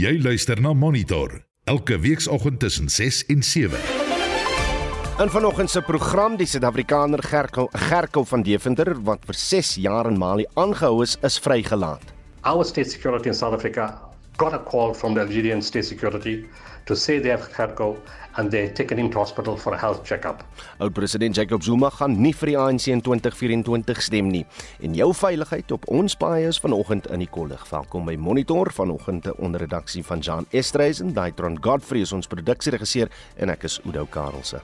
Jy luister na Monitor elke weekoggend tussen 6 en 7. In vanoggend se program die Suid-Afrikaner Gerko Gerko van Deventer wat vir 6 jaar in Mali aangehou is, is vrygelaat. Our state security in South Africa got a call from the Algerian state security to say they have Gerko and they taken him to hospital for a health checkup. Oud president Jacob Zuma gaan nie vir die ANC in 2024 stem nie. En jou veiligheid op ons paai is vanoggend in die kollig. Welkom by Monitor vanoggend onder redaksie van Jan Estreisen, Daitron Godfrey is ons produksieregisseur en ek is Udo Karlse.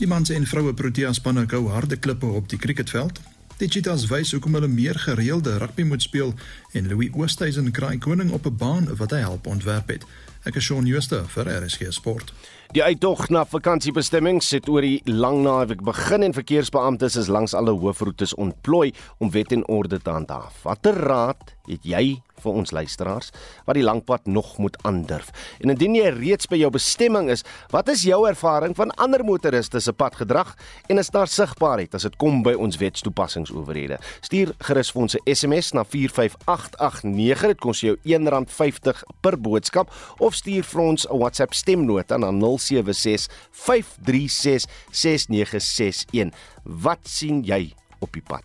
Die mans en vroue Protea spanne gou harde klippe op die cricketveld. Die Cheetahs wys hoekom hulle meer gereelde rugby moet speel en Louis Oosthuizen kraai koning op 'n baan wat hy help ontwerp het. Ek is Shaun Schuster vir RSG Sport. Die uittog na vakansiebestemmings het oor die lang naweek begin en verkeersbeamptes is langs alle hoofroetes ontplooi om wet en orde te handhaaf. Watter raad het jy vir ons luisteraars wat die langpad nog moet aandurf. En indien jy reeds by jou bestemming is, wat is jou ervaring van ander motoriste se padgedrag en is daar sigbaarheid as dit kom by ons wetstoepassingsowerhede? Stuur gerus vir ons 'n SMS na 45889. Dit kos jou R1.50 per boodskap of stuur vir ons 'n WhatsApp stemnota na 076 536 6961. Wat sien jy op die pad?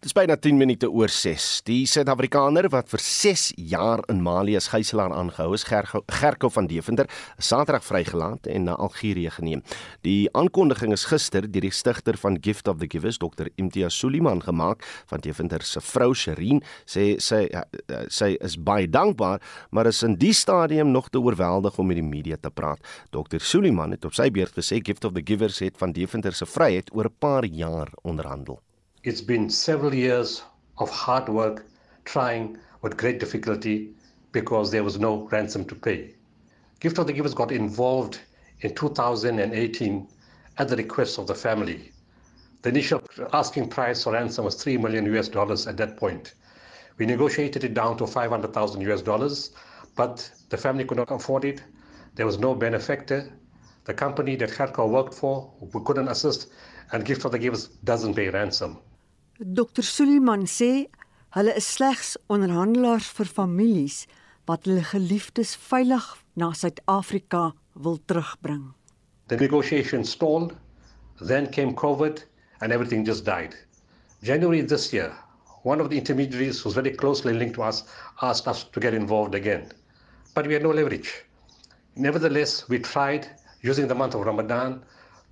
Dis byna 10 minute oor 6. Die Suid-Afrikaner wat vir 6 jaar in Mali as gijslaer aangehou is, Gerko van Deventer, Saterdag vrygelaat en na Algerië geneem. Die aankondiging is gister deur die stigter van Gift of the Givers, Dr. Imtiaz Suliman gemaak van Deventer se vrou Sherin. Sê sy sy, sy is baie dankbaar, maar is in die stadium nog te oorweldig om met die media te praat. Dr. Suliman het op sy beurt gesê Gift of the Givers het van Deventer se vryheid oor 'n paar jaar onderhandel. It's been several years of hard work trying with great difficulty because there was no ransom to pay. Gift of the Givers got involved in 2018 at the request of the family. The initial asking price for ransom was 3 million US dollars at that point. We negotiated it down to 500,000 US dollars, but the family could not afford it. There was no benefactor. The company that Kharkov worked for, we couldn't assist, and Gift of the Givers doesn't pay ransom. Dr Suliman sê hulle is slegs onderhandelaars vir families wat hulle geliefdes veilig na Suid-Afrika wil terugbring. The negotiations stalled, then came COVID and everything just died. January this year, one of the intermediaries who's very closely linked to us asked us to get involved again. But we had no leverage. Nevertheless, we tried using the month of Ramadan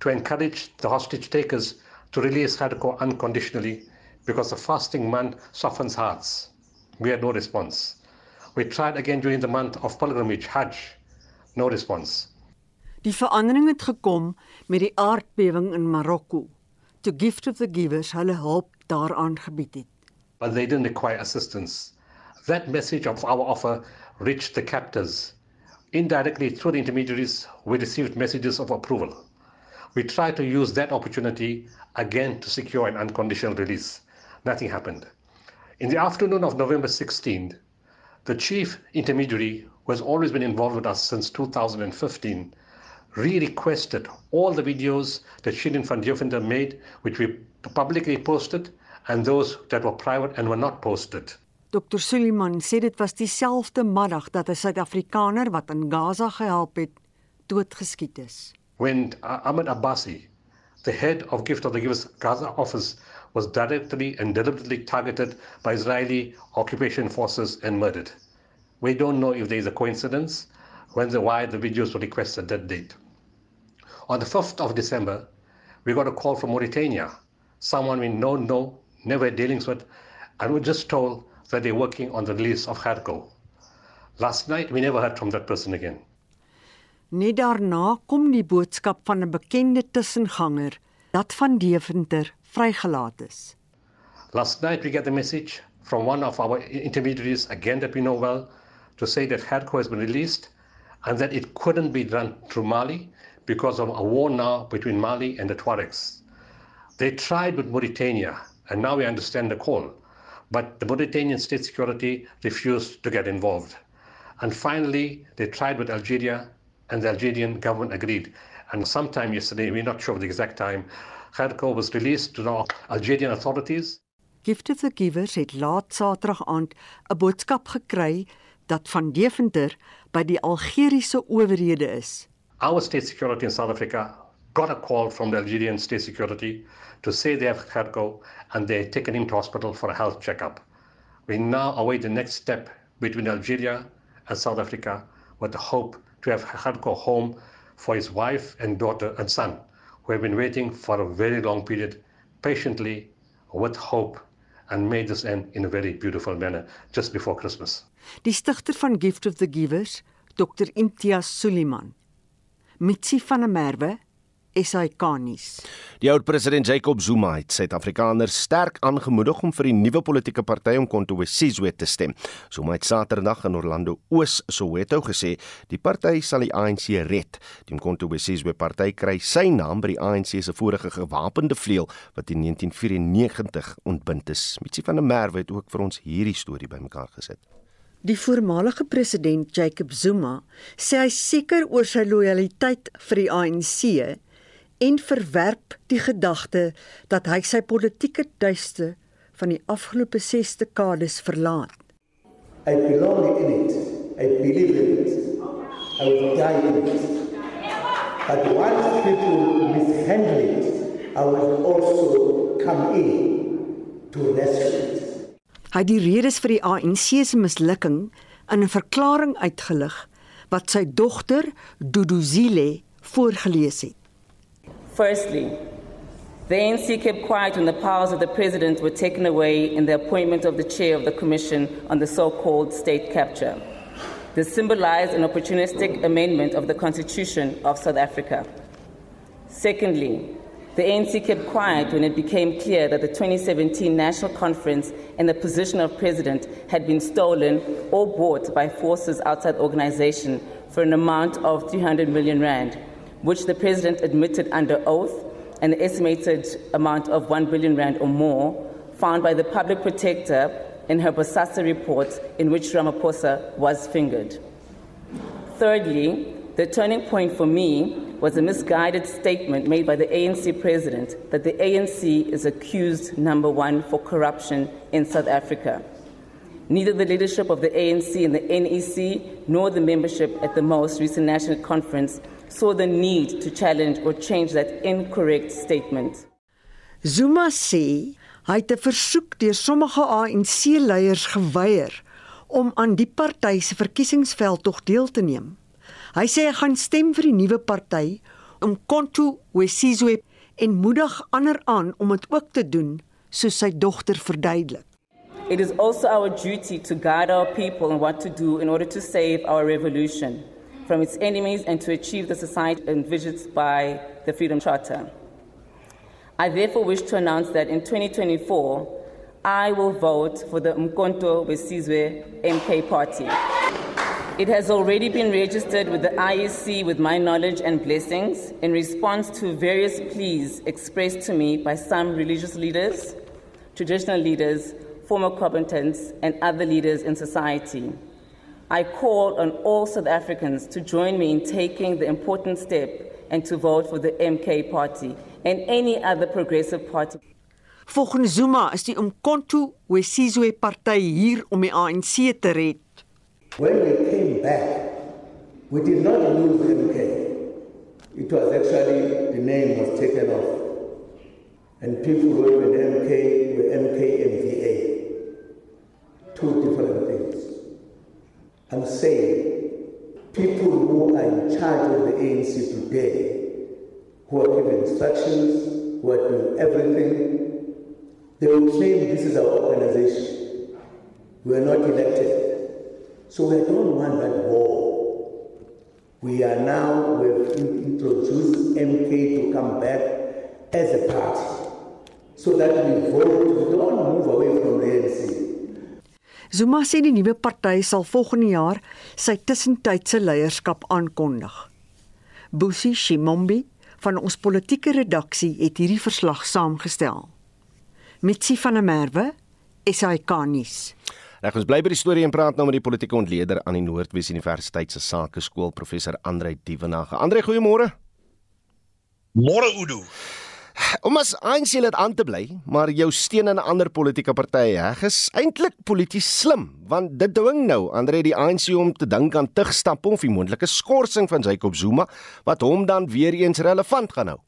to encourage the hostage takers to release Hadko unconditionally because the fasting month softens hearts. We had no response. We tried again during the month of pilgrimage, Hajj. No response. Die verandering het gekom met die aardbewing in Marokko. To gift of the givers hulle hulp daaraan gebied het. But they didn't require assistance. That message of our offer reached the captors. Indirectly through the intermediaries, we received messages of approval. We tried to use that opportunity again to secure an unconditional release. Nothing happened. In the afternoon of November 16th, the chief intermediary, who has always been involved with us since 2015, re-requested all the videos that Shirin van Diefender made, which we publicly posted, and those that were private and were not posted. Dr Suliman sê dit was dieselfde middag dat 'n Suid-Afrikaner wat in Gaza gehelp het, doodgeskiet is. When uh, Ahmed Abbasi, the head of Gift of the Givers Gaza office, was directly and deliberately targeted by Israeli occupation forces and murdered. We don't know if there is a coincidence when the why the videos were requested that date. On the 5th of December, we got a call from Mauritania, someone we know, know, never dealings with, and we just told that they're working on the release of Kharkov. Last night, we never heard from that person again. Net daarna kom die boodskap van 'n bekende tussenganger dat van Deventer vrygelaat is. Last night we get the message from one of our intermediaries, again that we know well, to say that Hadco has been released and that it couldn't be done through Mali because of a war now between Mali and the Tuaregs. They tried with Mauritania, and now we understand the call, but the Mauritanian state security refused to get involved. And finally, they tried with Algeria, and the Algerian government agreed. And sometime yesterday, we're not sure of the exact time, Kharko was released to the Algerian authorities. Gift of the Givers het laat Saterdag aand 'n boodskap gekry dat van Deventer by die Algeriese owerhede is. Our state security in South Africa got a call from the Algerian state security to say they have Kharko and they're taken him to hospital for a health checkup. We now await the next step between Algeria and South Africa with the hope to have Kharko home for his wife and daughter and son, who have been waiting for a very long period, patiently, with hope, and made this end in a very beautiful manner just before Christmas. Die stigter van Gift of the Givers, Dr Imtiaz Suliman. Mitsi van der Merwe, SAK nuus. Die oud president Jacob Zuma het Suid-Afrikaners sterk aangemoedig om vir die nuwe politieke party Umkhonto weSizwe te stem. Zuma het Saterdag in Orlando Oos, Soweto gesê die party sal die ANC red. Die Umkhonto weSizwe party kry sy naam by die ANC se vorige gewapende vleuel wat in 1994 ontbind is. Mitsi van der Merwe het ook vir ons hierdie storie bymekaar gesit. Die voormalige president Jacob Zuma sê hy seker oor sy lojaliteit vir die ANC en verwerp die gedagte dat hy sy politieke tuiste van die afgelope 6 dekades verlaat. I belong in it. I believe in it. I will die in it. But once people mishandle it, I will also come in to rescue it. Hy het die redes vir die ANC se mislukking in 'n verklaring uitgelig wat sy dogter Duduzile voorgeles het. Firstly, the ANC kept quiet when the powers of the president were taken away in the appointment of the chair of the commission on the so called state capture. This symbolized an opportunistic amendment of the Constitution of South Africa. Secondly, the ANC kept quiet when it became clear that the 2017 National Conference and the position of president had been stolen or bought by forces outside organization for an amount of 300 million rand which the president admitted under oath, and the estimated amount of 1 billion rand or more found by the public protector in her Bosasa report, in which Ramaphosa was fingered. Thirdly, the turning point for me was a misguided statement made by the ANC president that the ANC is accused number one for corruption in South Africa. Neither the leadership of the ANC and the NEC nor the membership at the most recent national conference saw the need to challenge or change that incorrect statement. Zuma sê hy het 'n versoek deur sommige ANC-leiers geweier om aan die party se verkiesingsveld tog deel te neem. Hy sê hy gaan stem vir die nuwe party om Konto Wesizwe en moedig ander aan om dit ook te doen, soos sy dogter verduidelik. It is also our duty to guide our people in what to do in order to save our revolution. From its enemies and to achieve the society envisioned by the Freedom Charter. I therefore wish to announce that in 2024, I will vote for the Mkonto Wesizwe MK party. It has already been registered with the IEC with my knowledge and blessings in response to various pleas expressed to me by some religious leaders, traditional leaders, former combatants, and other leaders in society. I call on all South Africans to join me in taking the important step and to vote for the MK party and any other progressive party. Volgens Zuma is die Umkhonto weSizwe party hier om die ANC te red. When we came back, we did not lose MK. It was actually the name was taken off. And people were with MK were MK MVA. Two different. I'm saying people who are in charge of the ANC today, who are giving instructions, who are doing everything, they will claim this is our organization. We are not elected. So we don't want that war. We are now, we've introduced MK to come back as a party so that we vote, we don't move away from the ANC. Zuma sê die nuwe party sal volgende jaar sy tussentydse leierskap aankondig. Busi Shimombi van ons politieke redaksie het hierdie verslag saamgestel. Mitsi van der Merwe, SAK nuus. Reg ons bly by die storie en praat nou met die politieke ontleder aan die Noordwes Universiteit se Sakeskool professor Andre Dievenage. Andre, goeiemôre. Môre Udo. Om as ANC lid aan te bly, maar jou steun aan 'n ander politieke party heg is eintlik polities slim, want dit dwing nou Andre die ANC om te dink aan terugstappe of die moontlike skorsing van Jacob Zuma wat hom dan weer eens relevant gaan hou.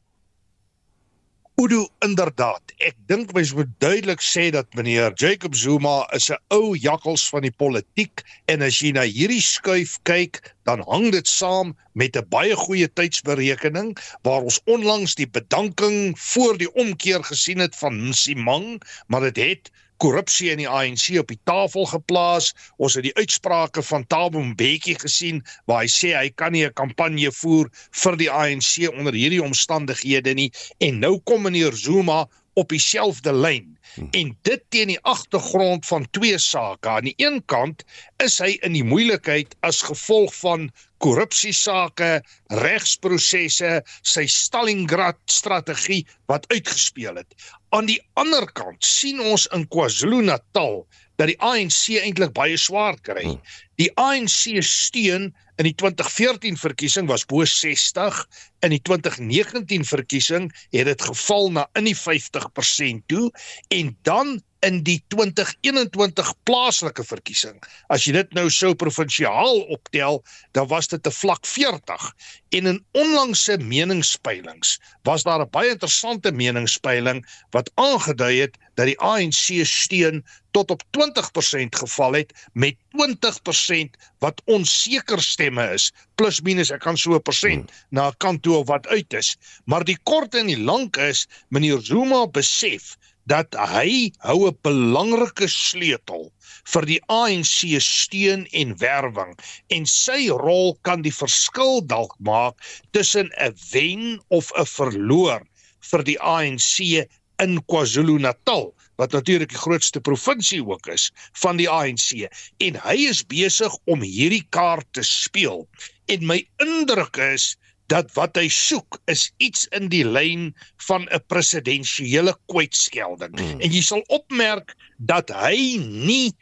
Udo inderdaad. Ek dink mens moet duidelik sê dat meneer Jacob Zuma is 'n ou jakkals van die politiek en as jy na hierdie skuif kyk, dan hang dit saam met 'n baie goeie tydsberekening waar ons onlangs die bedanking voor die omkeer gesien het van Nsimang, maar dit het, het korrupsie in die ANC op die tafel geplaas. Ons het die uitsprake van Thabo Mbeki gesien waar hy sê hy kan nie 'n kampanje voer vir die ANC onder hierdie omstandighede nie en nou kom meneer Zuma op dieselfde lyn. Hmm. En dit teen die agtergrond van twee sake. Aan die een kant is hy in die moeilikheid as gevolg van korrupsiesake, regsprosesse, sy Stalingrad strategie wat uitgespeel het. Aan die ander kant sien ons in KwaZulu-Natal dat die ANC eintlik baie swaar kry. Hmm. Die ANC steun in die 2014 verkiesing was bo 60, in die 2019 verkiesing het dit geval na in die 50% toe en dan in die 2021 plaaslike verkiesing. As jy dit nou sou provinsiaal optel, dan was dit 'n vlak 40. En in onlangse meningspeilings was daar 'n baie interessante meningspeiling wat aangedui het dat die ANC steun tot op 20% geval het met 20% wat onseker stemme is plus minus ek kan so 'n persent hmm. na 'n kant toe of wat uit is maar die kort en die lank is meneer Zuma besef dat hy hou 'n belangrike sleutel vir die ANC steun en werwing en sy rol kan die verskil dalk maak tussen 'n wen of 'n verloor vir die ANC in KwaZulu-Natal wat natuurlik die grootste provinsie ook is van die ANC en hy is besig om hierdie kaart te speel. En my indruk is dat wat hy soek is iets in die lyn van 'n presidensiële kwytskelding. Hmm. En jy sal opmerk dat hy nie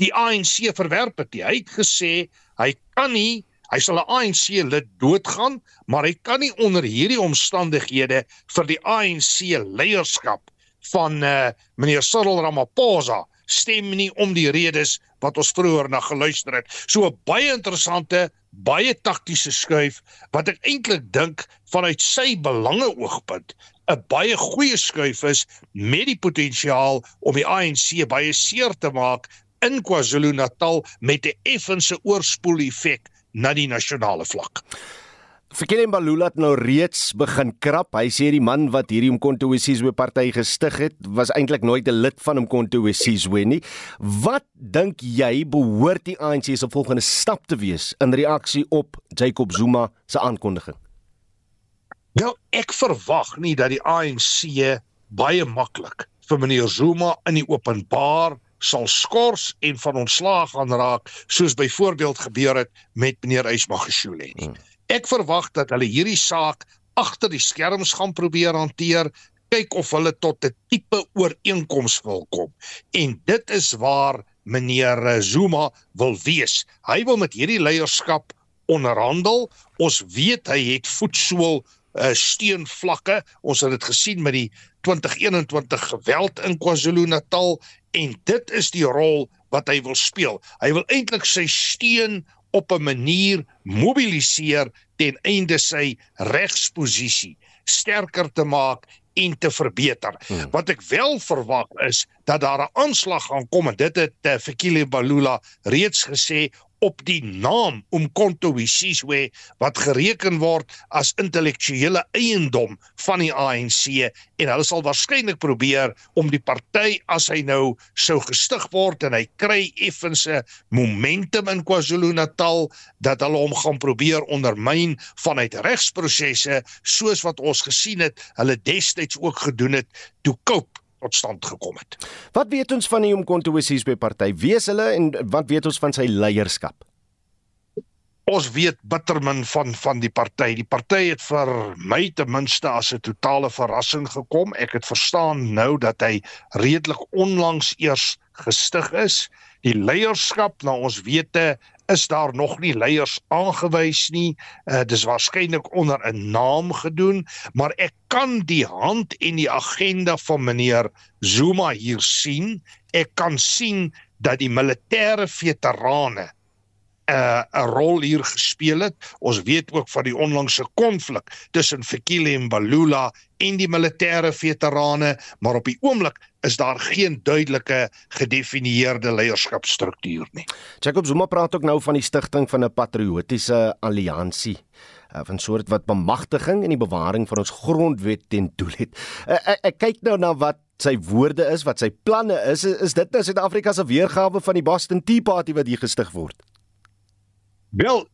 die ANC verwerp het nie. Hy het gesê hy kan nie hy sal 'n ANC lid doodgaan, maar hy kan nie onder hierdie omstandighede vir die ANC leierskap van uh, meneer Cyril Ramaphosa stem nie om die redes wat ons vroeër na geluister het. So 'n baie interessante baie taktiese skuif wat ek eintlik dink vanuit sy belange oogpunt 'n baie goeie skuif is met die potensiaal om die ANC baie seer te maak in KwaZulu-Natal met 'n effense oorspoel effek na die nasionale vlak. Fikile Mbalula het nou reeds begin krap. Hy sê die man wat hierdie Umkhonto weSizwe party gestig het, was eintlik nooit 'n lid van Umkhonto weSizwe nie. Wat dink jy behoort die ANC se volgende stap te wees in reaksie op Jacob Zuma se aankondiging? Nou, ek verwag nie dat die ANC baie maklik vir meneer Zuma in die openbaar sal skors en van ontslaag gaan raak soos byvoorbeeld gebeur het met meneer Ysmagashule nie. Hmm. Ek verwag dat hulle hierdie saak agter die skerms gaan probeer hanteer, kyk of hulle tot 'n tipe ooreenkoms wil kom. En dit is waar meneer Zuma wil wees. Hy wil met hierdie leierskap onderhandel. Ons weet hy het voetsool uh, steunvlakke. Ons het dit gesien met die 2021 geweld in KwaZulu-Natal en dit is die rol wat hy wil speel. Hy wil eintlik sy steun op 'n manier mobiliseer ten einde sy regsposisie sterker te maak en te verbeter. Hmm. Wat ek wel verwag is dat daar 'n aanslag gaan kom en dit het uh, Fikile Balula reeds gesê op die naam Umkhonto weSizwe wat gereken word as intellektuele eiendom van die ANC en hulle sal waarskynlik probeer om die party as hy nou sou gestig word en hy kry effense momentum in KwaZulu-Natal dat hulle hom gaan probeer ondermyn vanuit regsprosesse soos wat ons gesien het hulle destyds ook gedoen het toe Cope tot stand gekom het. Wat weet ons van die Umkhonto weSizwe party? Wie is hulle en wat weet ons van sy leierskap? Ons weet bittermin van van die party. Die party het vir my ten minste as 'n totale verrassing gekom. Ek het verstaan nou dat hy redelik onlangs eers gestig is Die leierskap na ons wete is daar nog nie leiers aangewys nie. Uh dis waarskynlik onder 'n naam gedoen, maar ek kan die hand en die agenda van meneer Zuma hier sien. Ek kan sien dat die militêre veterane 'n uh, rol hier gespeel het. Ons weet ook van die onlangse konflik tussen Fikile en Balula en die militêre veterane, maar op die oomblik is daar geen duidelike gedefinieerde leierskapstruktuur nie. Jacob Zuma praat ook nou van die stigting van 'n patriotiese alliansie uh, van soort wat bemagtiging en die bewaring van ons grondwet ten doel het. Ek, ek kyk nou na wat sy woorde is, wat sy planne is. Is dit nou Suid-Afrika se weergawe van die Boston Tea Party wat hier gestig word? Wel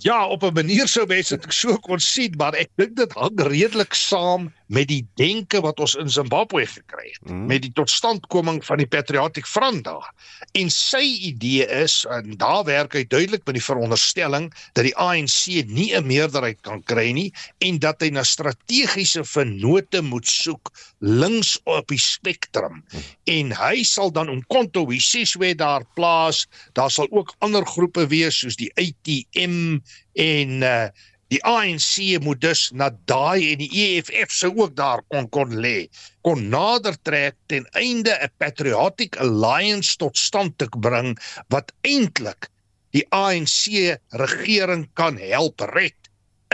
ja, op 'n manier sou mense dit so kon sien, maar ek dink dit hang redelik saam met die denke wat ons in Zimbabwe gekry het mm. met die totstandkoming van die Patriotic Front daar. En sy idee is en daar werk hy duidelik met die veronderstelling dat die ANC nie 'n meerderheid kan kry nie en dat hy na strategiese vennote moet soek links op die spektrum. Mm. En hy sal dan Umkhonto weSizwe daar plaas. Daar sal ook ander groepe wees soos die ATM en uh Die ANC moet dus na daai en die EFF sou ook daar kon kon lê, kon nader trek ten einde 'n patriotic alliance tot stand te bring wat eintlik die ANC regering kan help red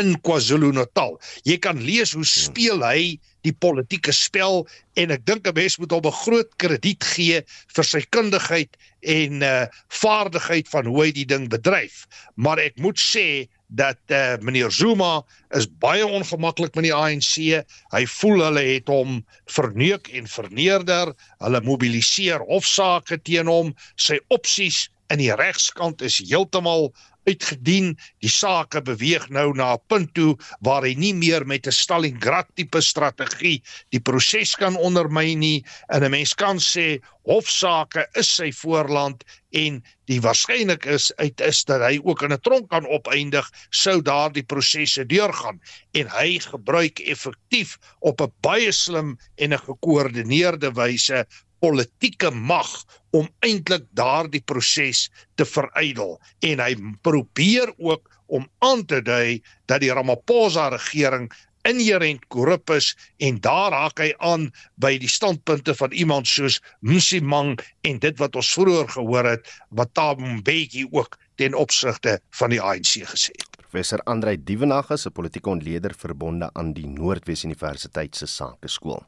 in KwaZulu-Natal. Jy kan lees hoe speel hy die politieke spel en ek dink 'n mens moet hom 'n groot krediet gee vir sy kundigheid en uh vaardigheid van hoe hy die ding bedryf. Maar ek moet sê dat uh, meneer Zuma is baie ongemaklik met die ANC. Hy voel hulle het hom verneuk en verneerder. Hulle mobiliseer hofsaake teen hom. Sy opsies in die regskant is heeltemal uitgedien. Die saak beweeg nou na 'n punt toe waar hy nie meer met 'n Stalingrad tipe strategie die proses kan ondermyn nie. En 'n mens kan sê hofsaake is sy voorland en die waarskynlik is uit is dat hy ook in 'n tronk kan opeindig sou daardie prosesse deurgaan en hy gebruik effektief op 'n baie slim en 'n gekoördineerde wyse politieke mag om eintlik daardie proses te verydel en hy probeer ook om aan te dui dat die Ramaphosa regering inherent korrup is en daar haak hy aan by die standpunte van iemand soos Msimang en dit wat ons vroeër gehoor het wat Tabombeki ook ten opsigte van die ANC gesê het. Professor Andrei Dievenage is 'n politieke ontleder verbonde aan die Noordwes Universiteit se Sakeskool.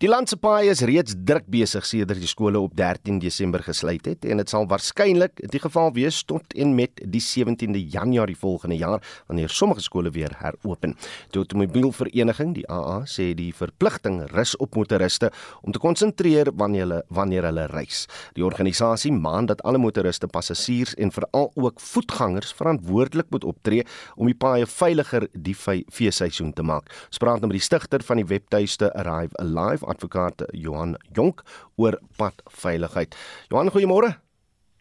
Die land se paai is reeds druk besig sedert die skole op 13 Desember gesluit het en dit sal waarskynlik die geval wees tot en met die 17de Januarie volgende jaar wanneer sommige skole weer heropen. Die automobielvereniging, die AA, sê die verpligting rus op motoriste om te konsentreer wanneer hulle wanneer hulle reis. Die organisasie maan dat alle motoriste, passasiers en veral ook voetgangers verantwoordelik moet optree om die paaie veiliger die feesseisoen te maak. Ons praat nou met die stigter van die webtuiste Arrive Alive advokaat Johan Jonk oor padveiligheid. Johan, goeiemôre.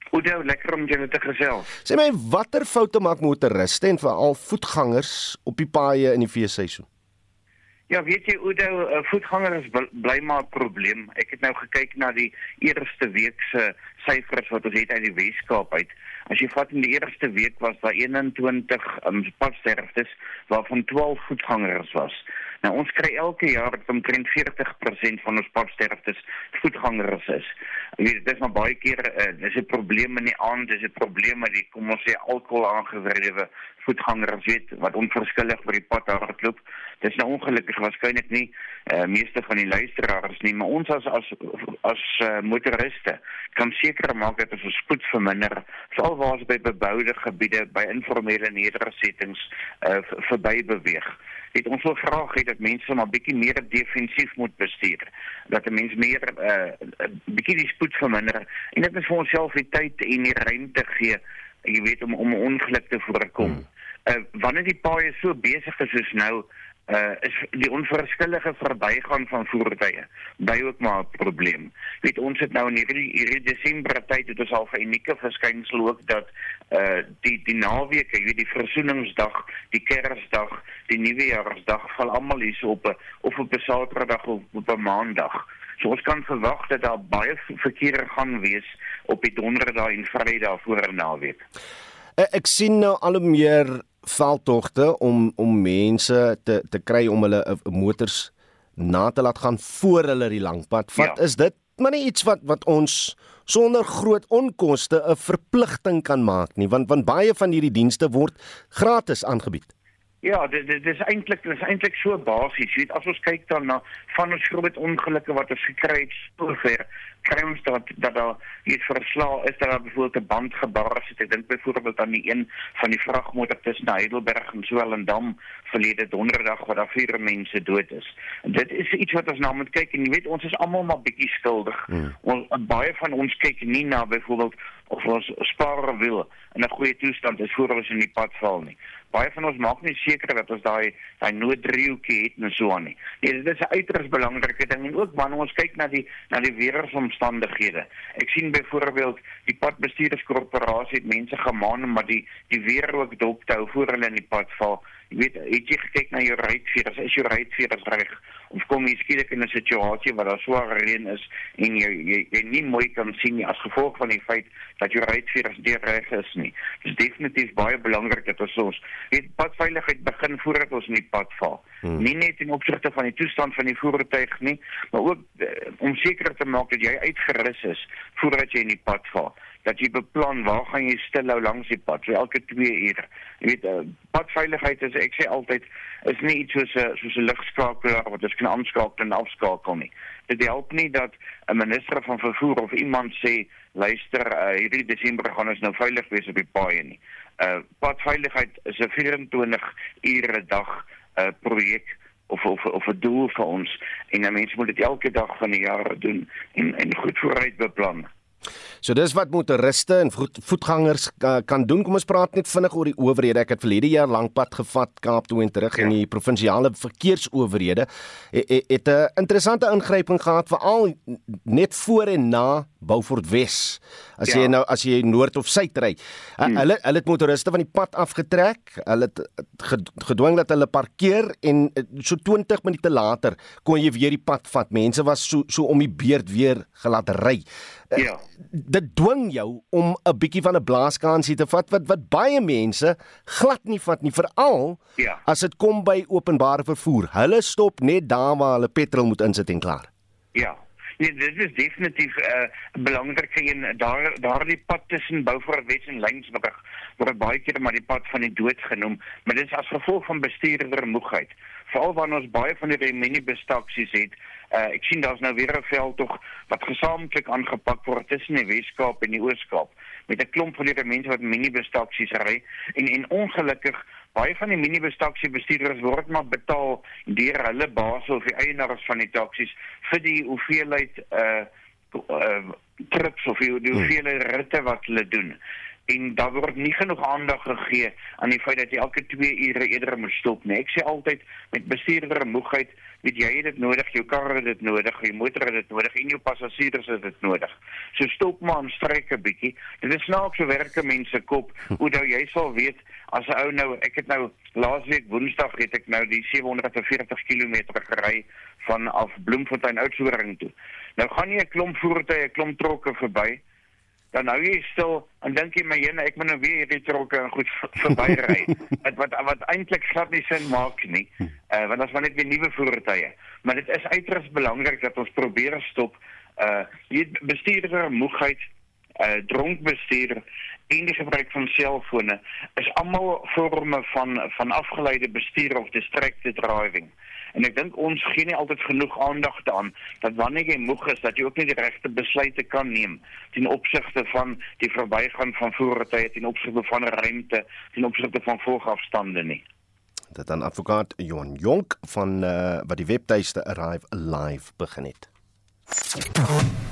Goeie, lekker om julle te gesels. Sê my watter foute maak motoriste en veral voetgangers op die paaie in die feesseisoen? Ja, weet jy, Udo, uh, voetgangers bly maar 'n probleem. Ek het nou gekyk na die eerste week se syfers wat ons het uit die Weskaap uit. As jy vat in die eerste week was daar 21 um, padsterftes waarvan 12 voetgangers was. Nou ons kry elke jaar dat omtrent 40% van ons padsterftes voetgangers is. Ek weet dit is maar baie keer uh, dis 'n probleem in die aand, dis 'n probleem met die kom ons sê alkohol aangedrewe voetgangers weet wat onverskillig oor die pad hardloop. Dis nou ongelukkig waarskynlik nie uh, meeste van die luisteraars nie, maar ons as as as uh, motoriste kan seker maak dat ons spoed verminder, veral waar ons by beboude gebiede by informele nedersettings uh, verby beweeg het ons wil graag hê dat mense maar bietjie meer defensief moet bestuur. Dat 'n mens meer 'n uh, bietjie die spoed verminder en dit is vir onsself die tyd en die ruimte gee, jy weet om om 'n ongeluk te voorkom. Hmm. Uh, wanneer die paaie so besig is soos nou, uh is die onverskillige verbygaan van voertuie by ook maar 'n probleem. Weet ons het nou in hierdie hierdie Desember tyd het ons al 'n unieke verskynsel ook dat uh die die naweek, jy weet die versoeningsdag, die Kersdag, die Nuwejaarsdag val almal hier so op 'n of op 'n Saterdag of op 'n Maandag. So ons kan verwag dat daar baie verkeer gaan wees op die donderdag en vrydag voor 'n naweek. Eh, ek sien nou al hoe meer veldtogte om om mense te te kry om hulle uh, motors na te laat gaan voor hulle die lang pad. Wat ja. is dit? Maar nie iets wat wat ons sonder groot onkoste 'n verpligting kan maak nie, want want baie van hierdie dienste word gratis aangebied. Ja, dit dit is eintlik dis eintlik so basies. Jy weet as ons kyk dan na van ons groot ongelukke wat ons gekry het sover, kry ons dat dat daar iets verslaa is dat daar byvoorbeeld 'n band gebars het. Ek dink byvoorbeeld aan die een van die vragmotor tussen Heidelberg en Swellendam verlede donderdag waar daar vier mense dood is. Dit is iets wat ons na moet kyk en jy weet ons is almal maar bietjie skuldig. Hmm. Ons baie van ons kyk nie na byvoorbeeld of ons spaar wil in 'n goeie toestand is voor ons in die pad val nie baie van ons maak nie seker dat ons daai daai nooddriehoekie het en so aan nie. Nee, dit is 'n uiters belangrike ding en ook wanneer ons kyk na die na die weeromstandighede. Ek sien byvoorbeeld die padbestuurderskorporasie het mense gemaan om maar die die weer ook dop te hou voor hulle in die pad val. Jy weet, het jy gekyk na jou ruitveer? Is jou ruitveer reg? Of kom jy skielik in 'n situasie waar daar swaar reën is en jy jy, jy nie mooi kan sien nie as gevolg van die feit dat jou ruitveer nie reg is nie. Dit is definitief baie belangrik dat ons ons weet padveiligheid begin voordat ons in die pad val. Hmm. Nie net in opsigte van die toestand van die voertuig nie, maar ook uh, om seker te maak dat jy uitgerus is voordat jy in die pad val dat jy beplan waar gaan jy stilhou langs die pad vir elke 2 ure. Jy weet uh, padveiligheid is ek sê altyd is nie iets soos 'n soos 'n ligskakelaar wat jy kan aanskakel en afskakel nie. Dit help nie dat 'n minister van vervoer of iemand sê luister uh, hierdie Desember gaan ons nou veilig wees op die paaie nie. Uh padveiligheid is 'n 24 ure dag uh, projek of of of 'n doel vir ons en mense moet dit elke dag van die jaar doen en en goed vooruit beplan. So dis wat motoriste en voet, voetgangers uh, kan doen. Kom ons praat net vinnig oor die owerhede. Ek het verlede jaar lank pad gevat Kaap toe en terug ja. in die provinsiale verkeersowerhede. Het, het 'n interessante ingryping gehad veral net voor en na Beaufort Wes. As ja. jy nou as jy noord of suid ry. Hmm. Hulle hulle het motoriste van die pad afgetrek. Hulle het gedwing dat hulle parkeer en eh, so 20 minute later kon jy weer die pad vat. Mense was so so om die beurt weer gelaat ry. Eh, ja. Dit dwing jou om 'n bietjie van 'n blaaskansie te vat wat wat baie mense glad nie vat nie veral ja. as dit kom by openbare vervoer. Hulle stop net daar waar hulle petrol moet insit en klaar. Ja. Nee, dit is definitief 'n uh, belangrike een. Daar daardie pad tussen Beaufort Wes en Lensburg word baie keer maar die pad van die dood genoem, maar dit is as gevolg van bestuurdermoegheid. Veral wanneer ons baie van die minibestaksies het. Uh, ek sien daar's nou weer 'n veld tog wat gesamentlik aangepak word tussen die Weskaap en die Ooskaap met 'n klomp van die mense wat minibestaksies ry en en ongelukkig baie van die minibustaksie bestuurders word maar betaal deur hulle baas of die eienaars van die taksies vir die hoeveelheid uh uh trips of die, die hmm. hoeveelheid ritte wat hulle doen en daar word nie genoeg aandag gegee aan die feit dat jy elke 2 ure eerder moet stop nie. Ek sê altyd met bestuurder moegheid, weet jy het dit nodig, jou kar het dit nodig, jou motor het dit nodig en jou passasiers het dit nodig. So stop maar en strek 'n bietjie. Dit is snaaks so werke mense kop. Hoe nou jy sal weet as 'n ou nou, ek het nou laasweek Woensdag het ek nou die 740 km gery van af Bloemfontein Oudtshoorn toe. Nou gaan nie 'n klomp voertuie, 'n klomp trokke verby dan nou jy stil en dink jy my ene ek moet nou weer hierdie trokke en goed verbyry wat wat wat eintlik glad nie sin maak nie uh, want as maar net weer nuwe voertuie. Maar dit is uiters belangrik dat ons probeer stop uh jy bestuurder moegheid uh dronk bestuur en die gebruik van selfone is almal vorme van van afgeleide bestuur of distracted driving En ek dink ons gee nie altyd genoeg aandag daaraan dat wanneer jy moeg is dat jy ook nie die regte besluite kan neem ten opsigte van die verbygaan van voertuie, ten opsigte van ruimte, ten opsigte van volgafstande nie. Dit dan advokaat Johan Jonk van uh, wat die webtuiste Arrive Live begin het.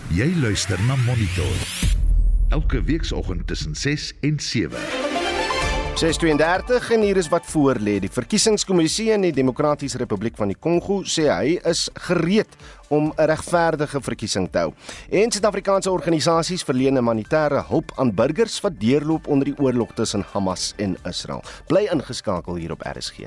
Jy luister na Monitor. Elke weekoggend tussen 6 en 7. 632 en hier is wat voor lê. Die verkiesingskommissie in die Demokratiese Republiek van die Kongo sê hy is gereed om 'n regverdige verkiesing te hou. En Suid-Afrikaanse organisasies verleen humanitêre hulp aan burgers wat deurloop onder die oorlog tussen Hamas en Israel. Bly ingeskakel hier op RSG.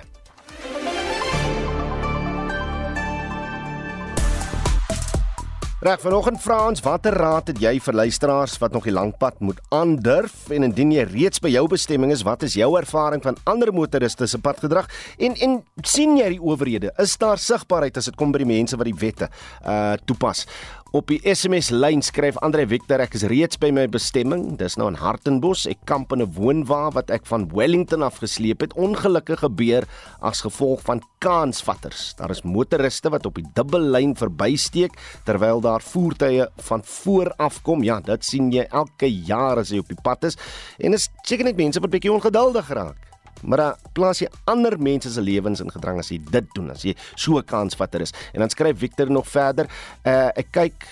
Reg vanoggend vra ons watter raad het jy vir luisteraars wat nog die lang pad moet aandurf? En indien jy reeds by jou bestemming is, wat is jou ervaring van ander motoriste se padgedrag? En en sien jy die owerhede? Is daar sigbaarheid as dit kom by die mense wat die wette uh toepas? Op die SMS lyn skryf Andre Victor ek is reeds by my bestemming. Dis nou in Hartenbos. Ek kamp in 'n woonwa wat ek van Wellington af gesleep het. Ongelukkig gebeur as gevolg van kansvatters. Daar is motoriste wat op die dubbellyn verbysteek terwyl daar voertuie van voor af kom. Ja, dit sien jy elke jaar as jy op die pad is. En is seker net mense wat bietjie ongeduldig raak. Maar dan plaas jy ander mense se lewens in gedrang as jy dit doen as jy so 'n kansvatter is. En dan skryf Victor nog verder, uh, ek kyk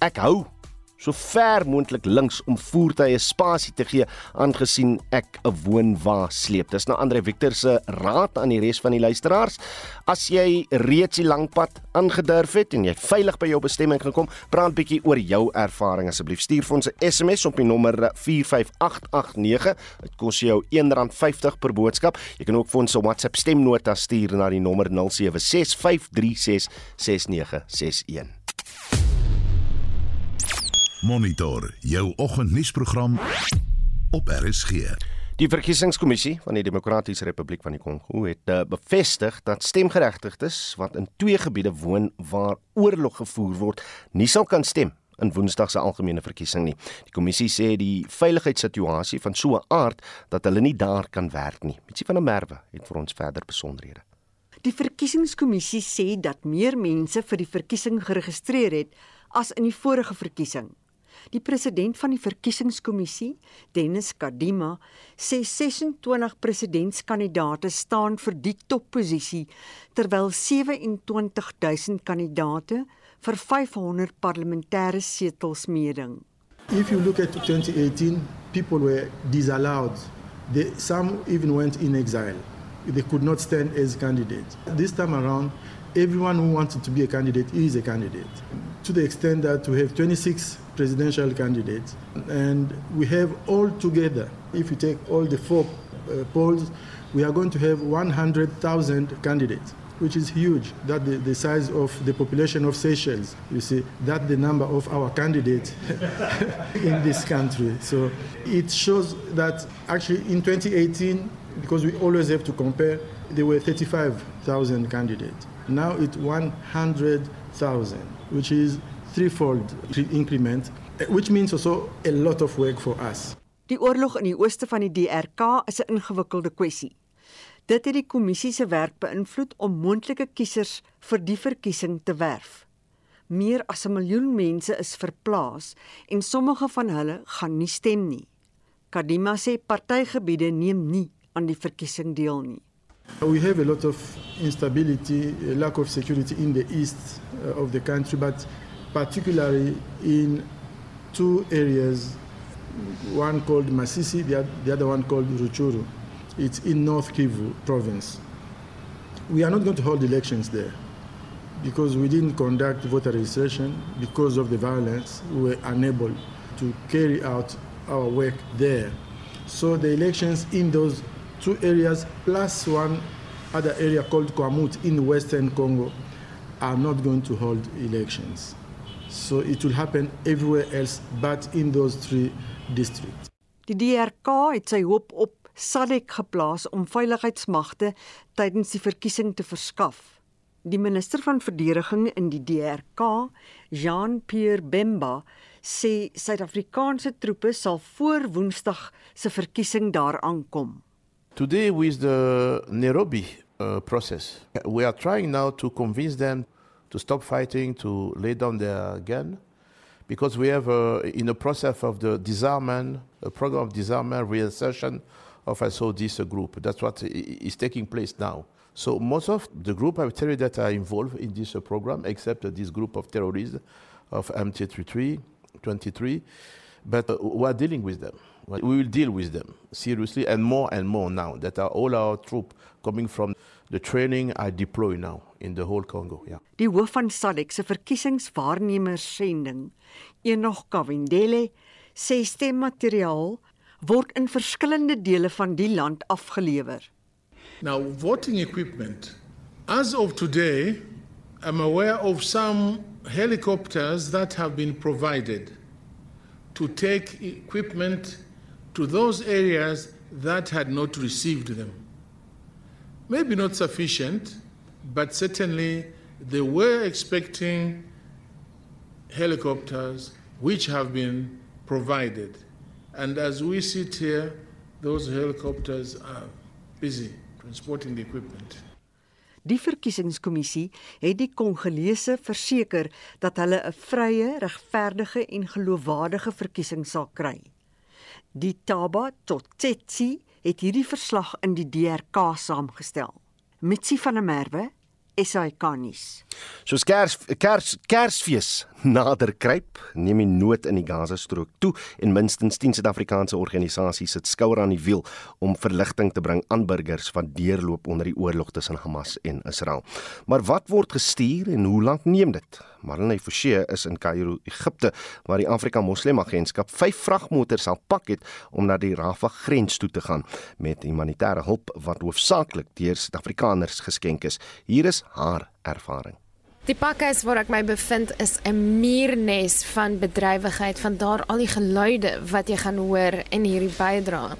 ek hou so ver moontlik links om voertuie spasie te gee aangesien ek 'n woonwa sleep. Dis nou Andre Victor se raad aan die res van die luisteraars. As jy reeds die lang pad aangedurf het en jy veilig by jou bestemming gekom, praat bietjie oor jou ervaring asseblief. Stuur vir ons 'n SMS op die nommer 45889. Dit kos jou R1.50 per boodskap. Jy kan ook vir ons 'n WhatsApp stemnota stuur na die nommer 0765366961. Monitor jou oggendnuusprogram op RSG. Die verkiesingskommissie van die Demokratiese Republiek van die Kongo het uh, bevestig dat stemgeregtigdes wat in twee gebiede woon waar oorlog gevoer word, nie sal kan stem in Woensdag se algemene verkiesing nie. Die kommissie sê die veiligheidssituasie van so 'n aard dat hulle nie daar kan werk nie. Mitsie van der Merwe het vir ons verder besonderhede. Die verkiesingskommissie sê dat meer mense vir die verkiesing geregistreer het as in die vorige verkiesing. Die president van die verkiesingskommissie, Dennis Kadima, sê 26 presidentskandidaate staan vir die topposisie terwyl 27000 kandidaate vir 500 parlementêre setels meeding. If you look at 2018, people were disallowed. They, some even went in exile. They could not stand as candidates. This time around, everyone who wanted to be a candidate is a candidate. To the extent that we have 26 presidential candidates, and we have all together, if you take all the four uh, polls, we are going to have 100,000 candidates. Which is huge. That the, the size of the population of Seychelles. You see, that the number of our candidates in this country. So it shows that actually in 2018, because we always have to compare, there were 35,000 candidates. Now it's 100,000, which is threefold increment, which means also a lot of work for us. Die oorlog in die ooste van die DRK is 'n ingewikkelde kwessie. Dit het die kommissie se werk beïnvloed om moontlike kiesers vir die verkiesing te werf. Meer as 'n miljoen mense is verplaas en sommige van hulle gaan nie stem nie. Kadima sê partygebiede neem nie aan die verkiesing deel nie. We have a lot of instability, a lack of security in the east uh, of the country, but particularly in two areas, one called Masisi, the other one called Ruchuru. It's in North Kivu province. We are not going to hold elections there because we didn't conduct voter registration because of the violence. We were unable to carry out our work there. So the elections in those two areas plus one other area called Kwamut in western Congo are not going to hold elections. So it will happen everywhere else but in those three districts. Die DRK het sy hoop op SADC geplaas om veiligheidsmagte tydens die verkiesing te verskaf. Die minister van verdediging in die DRK, Jean-Pierre Bemba, sê Suid-Afrikaanse troepe sal voor Woensdag se verkiesing daar aankom. Today with the Nairobi uh, process, we are trying now to convince them to stop fighting, to lay down their gun, because we have uh, in the process of the disarmament, a program of disarmament, reinsertion of saw this group. That's what is taking place now. So most of the group tell you that are involved in this uh, program, except uh, this group of terrorists of MT33, 23, but uh, we are dealing with them. We will deal with them seriously and more and more now that are all our troops coming from the training are deployed now in the whole Congo. Yeah. Die hoof van SADC se verkiesingswaarnemerssending, Enoch Kawindele, sê stemmateriaal word in verskillende dele van die land afgelewer. Now voting equipment as of today I'm aware of some helicopters that have been provided to take equipment to those areas that had not received them. Maybe not sufficient, but certainly they were expecting helicopters which have been provided. And as we sit here, those helicopters are busy transporting the equipment. Die verkiesingskommissie het die Kongolese verseker dat hulle 'n vrye, regverdige en geloofwaardige verkiesing sal kry. Die Taba Totsetsi het hierdie verslag in die DRK saamgestel. Mitsi van der Merwe SAK-nuus. Soos Kers Kers Kersfees nader kruip, neem die nood in die Gaza-strook toe en minstens 10 Suid-Afrikaanse organisasies sit skouer aan die wiel om verligting te bring aan burgers wat deurloop onder die oorlog tussen Hamas en Israel. Maar wat word gestuur en hoe lank neem dit? Marlene Forsie is in Kaïro, Egipte, waar die Afrika Moslem Agentskap 5 vragmotors sal pak het om na die Rafah grens toe te gaan met humanitêre hulp wat hoofsaaklik deur Suid-Afrikaners geskenk is. Hier is haar ervaring. Die pakhuis waar ek my bevind is 'n muurnes van bedrywigheid van daar al die geluide wat jy gaan hoor in hierdie bydrae.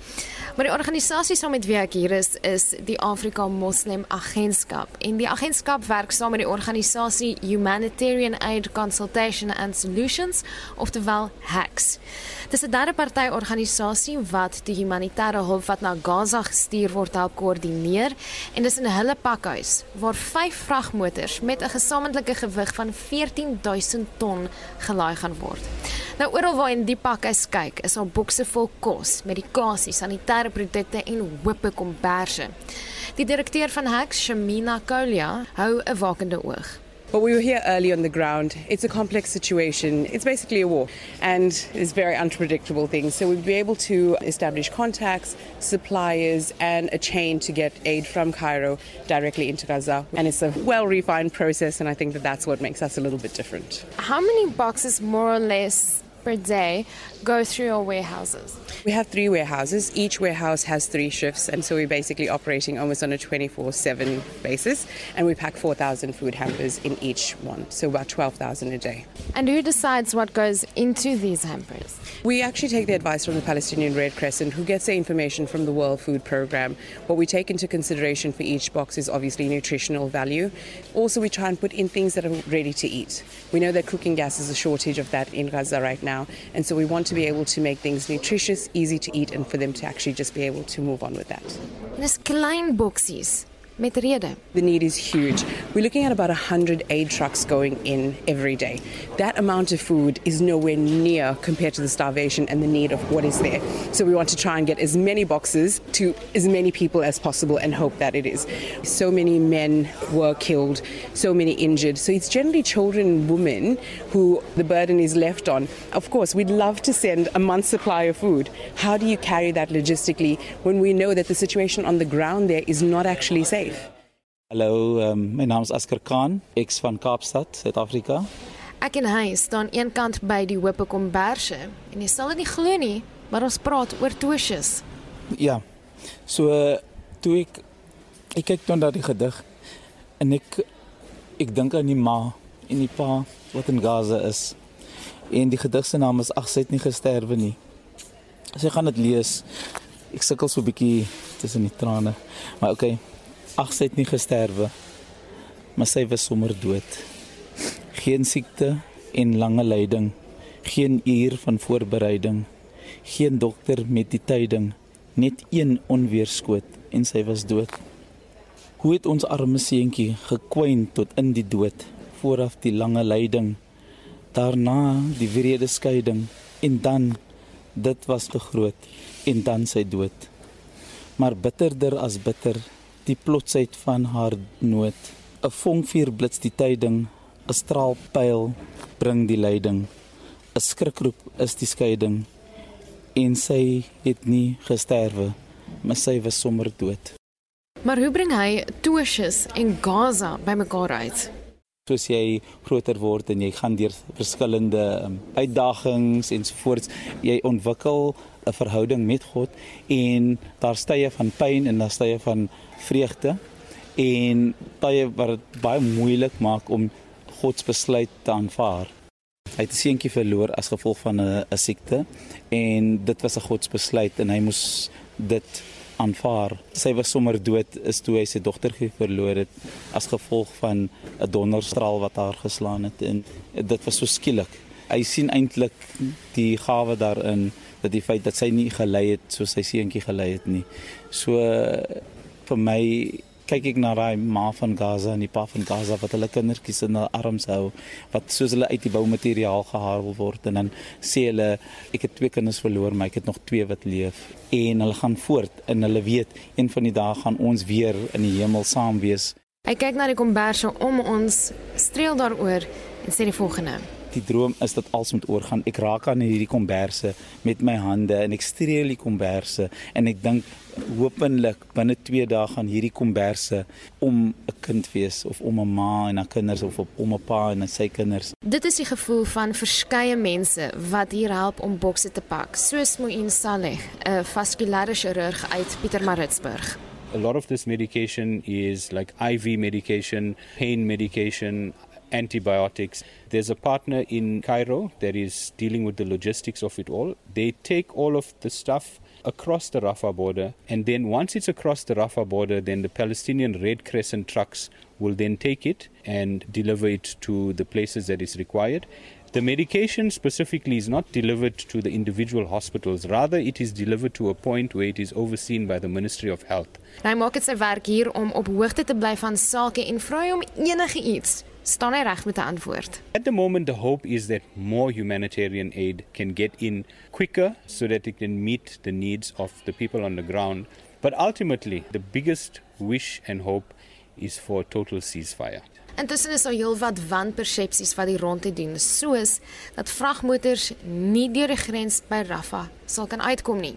Maar die organisasie saam met wie ek hier is is die Afrika Moslem Agentskap en die agentskap werk saam met die organisasie Humanitarian Aid Consultation and Solutions oftewel HACS. Dis 'n derde party organisasie wat die humanitêre hulp wat na Gaza gestuur word help koördineer en dis in hulle pakhuis waar 5 vragmotors met 'n gesamentlike gewig van 14000 ton gelaai gaan word. Nou oral waar in die pakhuis kyk, is al bokse vol kos, medikasie, sanitêre produkte en hoope komberse. Die direkteur van HACS, Shamina Kolia, hou 'n wakende oog. But we were here early on the ground. It's a complex situation. It's basically a war and it's very unpredictable things. So we'd be able to establish contacts, suppliers, and a chain to get aid from Cairo directly into Gaza. And it's a well refined process, and I think that that's what makes us a little bit different. How many boxes more or less per day go through your warehouses? We have three warehouses. Each warehouse has three shifts, and so we're basically operating almost on a 24 7 basis. And we pack 4,000 food hampers in each one, so about 12,000 a day. And who decides what goes into these hampers? We actually take the advice from the Palestinian Red Crescent, who gets the information from the World Food Programme. What we take into consideration for each box is obviously nutritional value. Also, we try and put in things that are ready to eat. We know that cooking gas is a shortage of that in Gaza right now, and so we want to be able to make things nutritious, easy to eat, and for them to actually just be able to move on with that. Dis klein met rede. The need is huge. We're looking at about 100 aid trucks going in every day. That amount of food is nowhere near compared to the starvation and the need of what is there. So we want to try and get as many boxes to as many people as possible and hope that it is. So many men were killed, so many injured. So it's generally children and women who the burden is left on. Of course, we'd love to send a month's supply of food. How do you carry that logistically when we know that the situation on the ground there is not actually safe? Hallo, um, my naam is Asker Khan, ek's van Kaapstad, Suid-Afrika. Ek en hy staan eenkant by die Hope Komberse en jy sal dit nie glo nie, maar ons praat oor toosjes. Ja. So toe ek ek kyk dan na die gedig en ek ek dink aan die ma en die pa wat in Gaza is. En die gedig se naam is Ag sy het nie gesterwe nie. As jy gaan dit lees, ek sukkel so 'n bietjie tussen die trane. Maar okay. Ag sy het nie gesterwe, maar sy was sommer dood. Geen siekte en lange lyding, geen uur van voorbereiding, geen dokter met die tyding, net een onweerskoot en sy was dood. Hoe het ons arme seentjie gekwyn tot in die dood, vooraf die lange lyding, daarna die wrede skeiding en dan dit was te groot en dan sy dood. Maar bitterder as bitter die plotsheid van haar nood. 'n Vonkvuur blits die tyding, 'n straalpyl bring die lyding. 'n Skrikroep is die skeiding en sy het nie gesterwe, maar sy was sommer dood. Maar hoe bring hy Tosjes en Gaza bymekaar uit? Soos jy groter word en jy gaan deur verskillende um, uitdagings ensovoorts, jy ontwikkel 'n verhouding met God en daar stye van pyn en daar stye van vreugde en baie wat dit baie moeilik maak om God se besluit te aanvaar. Hy het 'n seentjie verloor as gevolg van 'n siekte en dit was 'n God se besluit en hy moes dit aanvaar. Sy was sommer dood is toe hy sy dogter verloor het as gevolg van 'n donderstraal wat haar geslaan het en dit was so skielik. Hy sien eintlik die gawe daarin dat die feit dat sy nie gelei het soos sy seentjie gelei het nie. So vir my kyk ek na daai ma van Gaza en die pa van Gaza wat hulle kindertjies in hulle arms hou wat soos hulle uit die boumateriaal gehaal word en dan sê hulle ek het twee kinders verloor maar ek het nog twee wat leef en hulle gaan voort en hulle weet een van die dae gaan ons weer in die hemel saam wees. Ek kyk na die komberse om ons streel daaroor en sê die volgende die droom is dat alles moet oorgaan. Ek raak aan hierdie komberse met my hande en ek streel die komberse en ek dink hopelik binne 2 dae gaan hierdie komberse om 'n kind wees of om 'n ma en haar kinders of om 'n pa en sy kinders. Dit is die gevoel van verskeie mense wat hier help om bokse te pak, soos Moin Saleh, 'n vaskulêre chirurg uit Pietermaritzburg. A lot of this medication is like IV medication, pain medication, antibiotics. There's a partner in Cairo that is dealing with the logistics of it all. They take all of the stuff across the Rafah border, and then once it's across the Rafah border, then the Palestinian Red Crescent trucks will then take it and deliver it to the places that is required. The medication specifically is not delivered to the individual hospitals, rather, it is delivered to a point where it is overseen by the Ministry of Health. Hy maak dit sy werk hier om op hoogte te bly van sake en vra hom enige iets staan hy reg met 'n antwoord. At the moment the hope is that more humanitarian aid can get in quicker so that it can meet the needs of the people on the ground. But ultimately the biggest wish and hope is for total ceasefire. Intussen is daar heelwat wanpersepsies wat die rondte doen, soos dat vragmotors nie deur die grens by Rafah sal kan uitkom nie.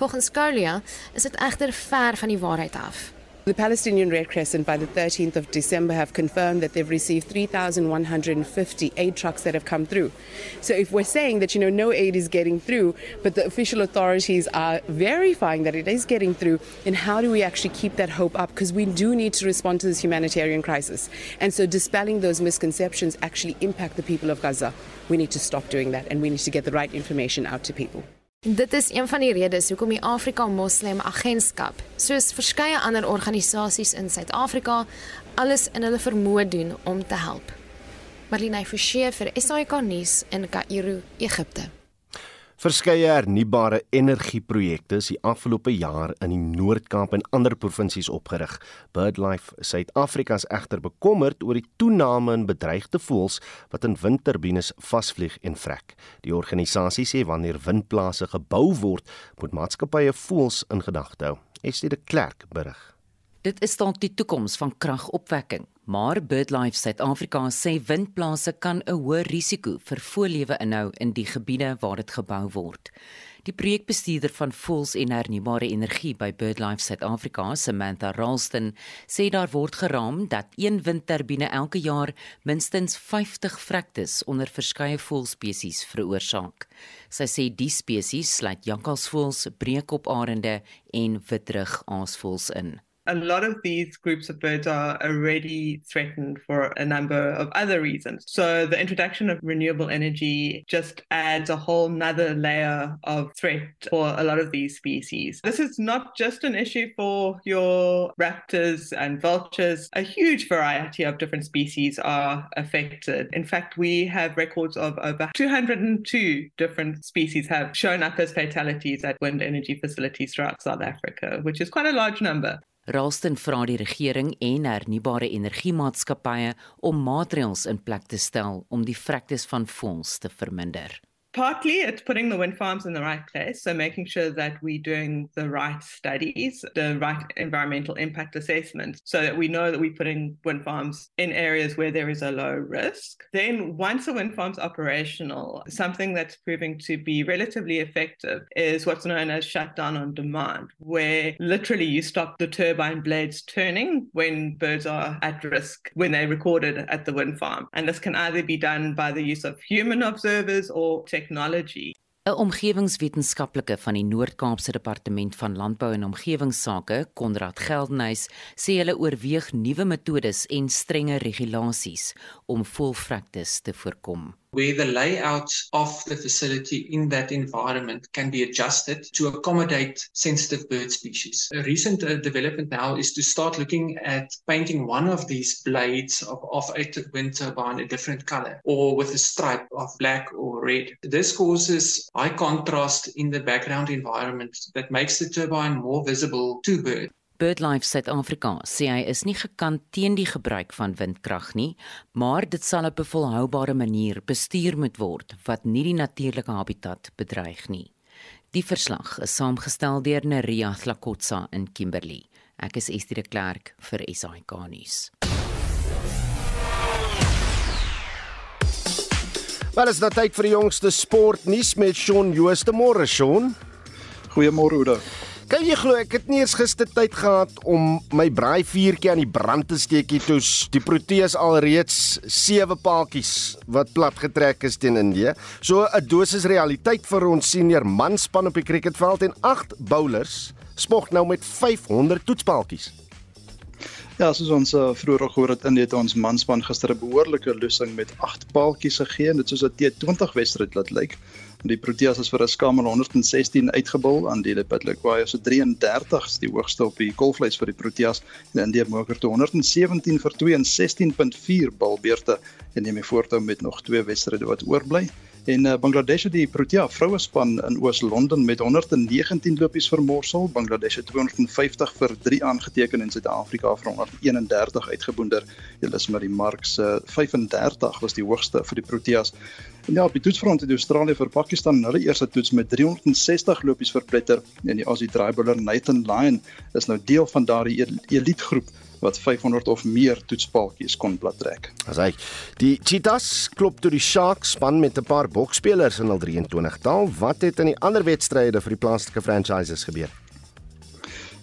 Volgens Colia is dit egter ver van die waarheid af. The Palestinian Red Crescent, by the 13th of December, have confirmed that they've received 3,150 aid trucks that have come through. So, if we're saying that you know no aid is getting through, but the official authorities are verifying that it is getting through, then how do we actually keep that hope up? Because we do need to respond to this humanitarian crisis, and so dispelling those misconceptions actually impact the people of Gaza. We need to stop doing that, and we need to get the right information out to people. Dit is een van die redes hoekom die Afrika Moslem Agentskap, soos verskeie ander organisasies in Suid-Afrika, alles in hulle vermoë doen om te help. Marlene Forsie vir SAK nuus in Kaïro, Egipte. Verskeie hernubare energieprojekte is die afgelope jaar in die Noord-Kaap en ander provinsies opgerig. BirdLife Suid-Afrika is egter bekommerd oor die toename in bedreigde voëls wat in windturbines vasvlieg en vrek. Die organisasie sê wanneer windplase gebou word, moet maatskappye voëls in gedagte hou. Estie de Klerk berig. Dit is dalk die toekoms van kragopwekking, maar BirdLife Suid-Afrika sê windplase kan 'n hoë risiko vir voëllewe inhou in die gebiede waar dit gebou word. Die projekbestuurder van voëls en hernubare energie by BirdLife Suid-Afrika, Samantha Ralston, sê daar word geraam dat een windturbine elke jaar minstens 50 vrektes onder verskeie voëlspesies veroorsaak. Sy sê die spesies sluit jakkalsvoëls, breekoparende en witrug aasvoëls in. A lot of these groups of birds are already threatened for a number of other reasons. So the introduction of renewable energy just adds a whole nother layer of threat for a lot of these species. This is not just an issue for your raptors and vultures. A huge variety of different species are affected. In fact, we have records of over 202 different species have shown up as fatalities at wind energy facilities throughout South Africa, which is quite a large number. Ralston vra die regering en hernubare energiemaatskappye om maatreëls in plek te stel om die vrektes van voëls te verminder. Partly it's putting the wind farms in the right place, so making sure that we're doing the right studies, the right environmental impact assessments so that we know that we're putting wind farms in areas where there is a low risk. Then, once a wind farm's operational, something that's proving to be relatively effective is what's known as shutdown on demand, where literally you stop the turbine blades turning when birds are at risk when they're recorded at the wind farm. And this can either be done by the use of human observers or technology. 'n Omgewingswetenskaplike van die Noord-Kaapse Departement van Landbou en Omgewingsake, Konrad Geldenhuys, sê hulle oorweeg nuwe metodes en strenge regulasies om voëlvrektes te voorkom. Where the layout of the facility in that environment can be adjusted to accommodate sensitive bird species. A recent uh, development now is to start looking at painting one of these blades of, of a wind turbine a different color or with a stripe of black or red. This causes high contrast in the background environment that makes the turbine more visible to birds. BirdLife Suid-Afrika sê hy is nie gekant teen die gebruik van windkrag nie, maar dit sal op 'n volhoubare manier bestuur moet word wat nie die natuurlike habitat bedreig nie. Die verslag is saamgestel deur Neria Thlakotsa in Kimberley. Ek is Estie de Klerk vir SAK nuus. Wat is dit tyd vir die jongste sportnuus met Shaun Jooste môre Shaun? Goeiemôre Oudo. Kan jy glo ek het nie eers gister tyd gehad om my braaivuurtjie aan die brand te steek hier toe die Proteas alreeds sewe paaltjies wat plat getrek is teen Indië. So 'n dosis realiteit vir ons senior manspan op die cricketveld en 8 bowlers spog nou met 500 toetspaaltjies. Ja, soos ons uh, vroeër gehoor het, Indië het ons manspan gister 'n behoorlike losing met 8 paaltjies gegee en dit soos 'n T20 wedstryd laat lyk. Die Proteas is vir 'n skamer 116 uitgebul aan die Lepetlequai so 33 is die hoogste op die golflys vir die Proteas en India moker te 117 vir 62.4 balbeurte en neem voortou met nog twee wedstryde wat oorbly. En uh, Bangladesh het die Protea vrouespan in Oos-London met 119 lopies vermorsel. Bangladesh het 250 vir 3 aangeteken en Suid-Afrika vir 131 uitgeboonder. Julle is maar die mark se uh, 35 was die hoogste vir die Proteas. En ja, op die toetsfront het Australië vir Pakistan hulle eerste toets met 360 lopies verpletter en die Aussie draaibowler Nathan Lyon is nou deel van daardie elite groep wat 500 of meer toetspaaltjies kon plattrek. As hy die Cheetahs klop toe die Sharks span met 'n paar boksspelers in hul 23 taal, wat het in die ander wedstryde vir die plaaslike franchises gebeur?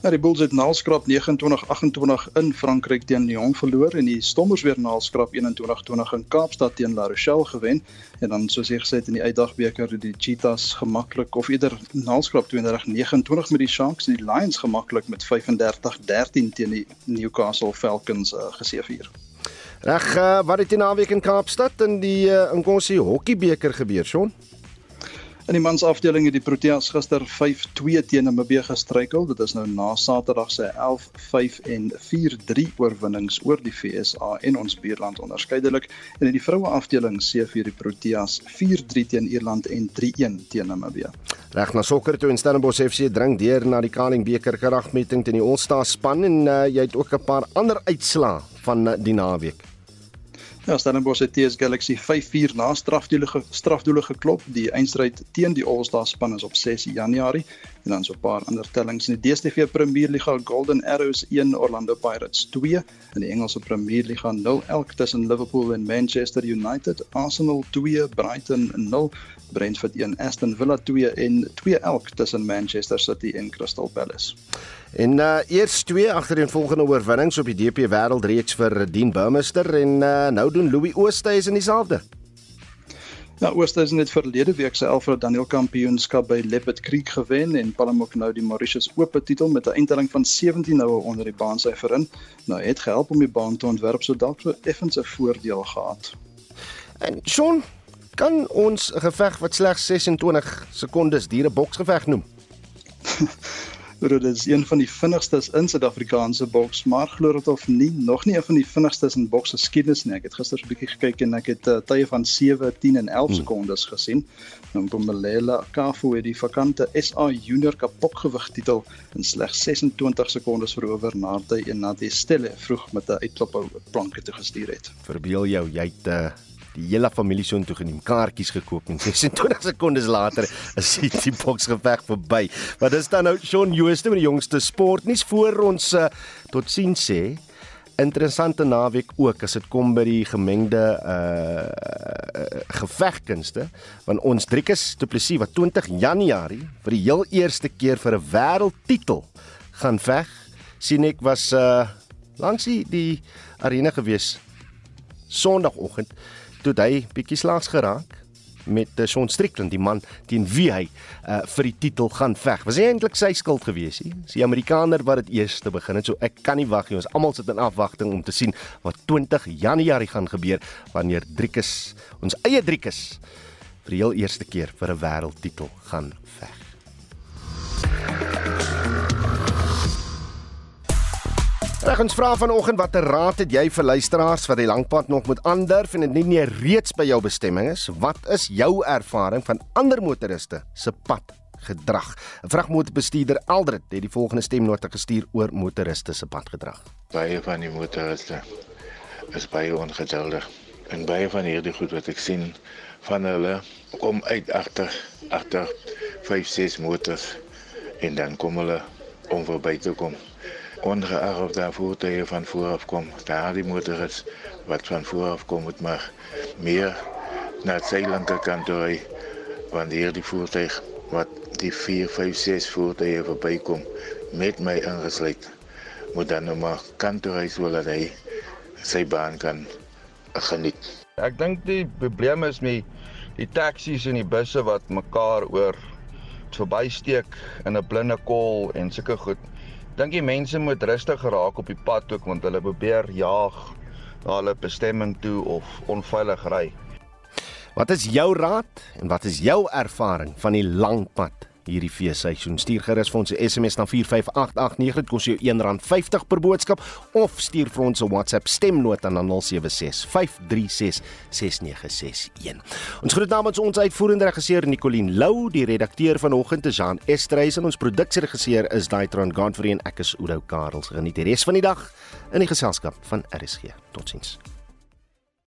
Ja, die Bulls het naalskrap 29-28 in Frankryk teen Lyon verloor en die Stormers weer naalskrap 21-20 in Kaapstad teen La Rochelle gewen en dan soos jy gesê het in die uitdagbeker het die Cheetahs gemaklik of eerder naalskrap 32-29 met die Sharks en die Lions gemaklik met 35-13 teen die Newcastle Falcons uh, geseëvier. Reg, uh, wat het die naweek in Kaapstad in die uh, Nkosi Hokkiebeker gebeur, Shaun? In die mansafdeling het die Proteas gister 5-2 teen Namibië gestruikel. Dit is nou na Saterdag se 11-5 en 4-3 oorwinnings oor die FSA en ons buurland onderskeidelik. En in die vroue afdeling seëvier die Proteas 4-3 teen Ierland en 3-1 teen Namibië. Reg na sokker toe en Stellenbosch FC dring deur na die Kaling beker kragmeting teen die All-Star span en uh, jy het ook 'n paar ander uitslae van uh, die naweek. Ja, Stellenbosch het TS Galaxy 5-4 na strafdoele strafdoele geklop. Die eindstryd teen die All-Star span is op 6 Januarie en dan so 'n paar ander tellings. In die DStv Premier Liga Golden Arrows 1 Orlando Pirates 2 in die Engelse Premier Liga 0 elk tussen Liverpool en Manchester United, Arsenal 2 Brighton 0 Brentford 1 Aston Villa 2 en 2 elk tussen Manchester City en Crystal Palace. En uh eers twee agtereenvolgende oorwinnings op die DP Wêreldreeks vir Dean Burmester en uh nou doen Louis Oosthuizen dieselfde. Ja, Oosthuizen het verlede week se Alfred Daniel Kampioenskap by Leopard Creek gewen en Palm ook nou die Mauritius Ope titel met 'n eindtelling van 17 noue onder die baansyfer in. Nou het gehelp om die baan te ontwerp so dalk so effens 'n voordeel gehad. En Sean, kan ons 'n geveg wat slegs 26 sekondes duur 'n boksgeveg noem? Dit is een van die vinnigstes in Suid-Afrikaanse boks, maar glo dit of nie, nog nie een van die vinnigstes in boks geskiedenis nie. Ek het gister 'n bietjie gekyk en ek het uh, tye van 7, 10 en 11 hmm. sekondes gesien. Bomelela Kafu het die vakante SA Junior kapokgewig titel in slegs 26 sekondes verower nadat hy en Nadia Stelle vroeg met 'n uitklop planke te gestuur het. Verbeel jou, jy het uh die hele familie so intoe geneem, kaartjies gekoop en 26 sekondes later is die, die boksgeveg verby. Maar dis dan nou Shaun Jooste met die jongste sportnuus voor ons uh, tot sien sê. Interessante naweek ook as dit kom by die gemengde uh gevegkunste want ons Driekus Du Plessis wat 20 Januarie vir die heel eerste keer vir 'n wêreldtitel gaan veg sien ek was uh langs die, die arena gewees Sondagoggend toe hy bietjie slaags geraak met uh, Sean Strickland, die man teen wie hy uh, vir die titel gaan veg. Was eintlik sy skuld geweest, nie? Dis die Amerikaner wat dit eers te begin het. So ek kan nie wag nie. Ons almal sit in afwagting om te sien wat 20 Januarie gaan gebeur wanneer Driekus, ons eie Driekus, vir die heel eerste keer vir 'n wêreldtitel gaan veg. Reg ons vra vanoggend watter raad het jy vir luisteraars wat die lankpad nog moet aandurf en dit nie meer reeds by jou bestemming is? Wat is jou ervaring van ander motoriste se pad gedrag? 'n Vragmotorbestuurder Aldred het die volgende stemnota gestuur oor motoriste se padgedrag. Baie van die motoriste is baie ongeduldig en baie van hierdie goed wat ek sien van hulle kom uit agter agter 5 6 motors en dan kom hulle om verby te kom ongeag of daar voertuie van vooraf kom, daar die motorist wat van vooraf kom moet maar meer na sy linkerkant toe wanneer die voertuig wat die 4 5 6 voertuie verbykom met my ingesluit moet dan nou maar kant toe ry sodat hy sy baan kan geniet. Ek dink die probleem is met die taksies en die busse wat mekaar oor verbysteek in 'n blinde kol en sulke goed dink die mense moet rustig geraak op die pad ook want hulle probeer jaag na hulle bestemming toe of onveilig ry. Wat is jou raad en wat is jou ervaring van die lang pad hierdie feesseisoen. Stuur gerus vir ons 'n SMS na 45889. Dit kos jou R1.50 per boodskap of stuur vir ons 'n WhatsApp stemnota na 0765366961. Ons groet namens ons uitvoerende regisseur Nicoline Lou, die redakteur vanoggend is Jean Estreys en ons produksieregisseur is Daitron Godfrey en ek is Oudo Karels. Geniet die res van die dag in die geselskap van RSG. Totsiens.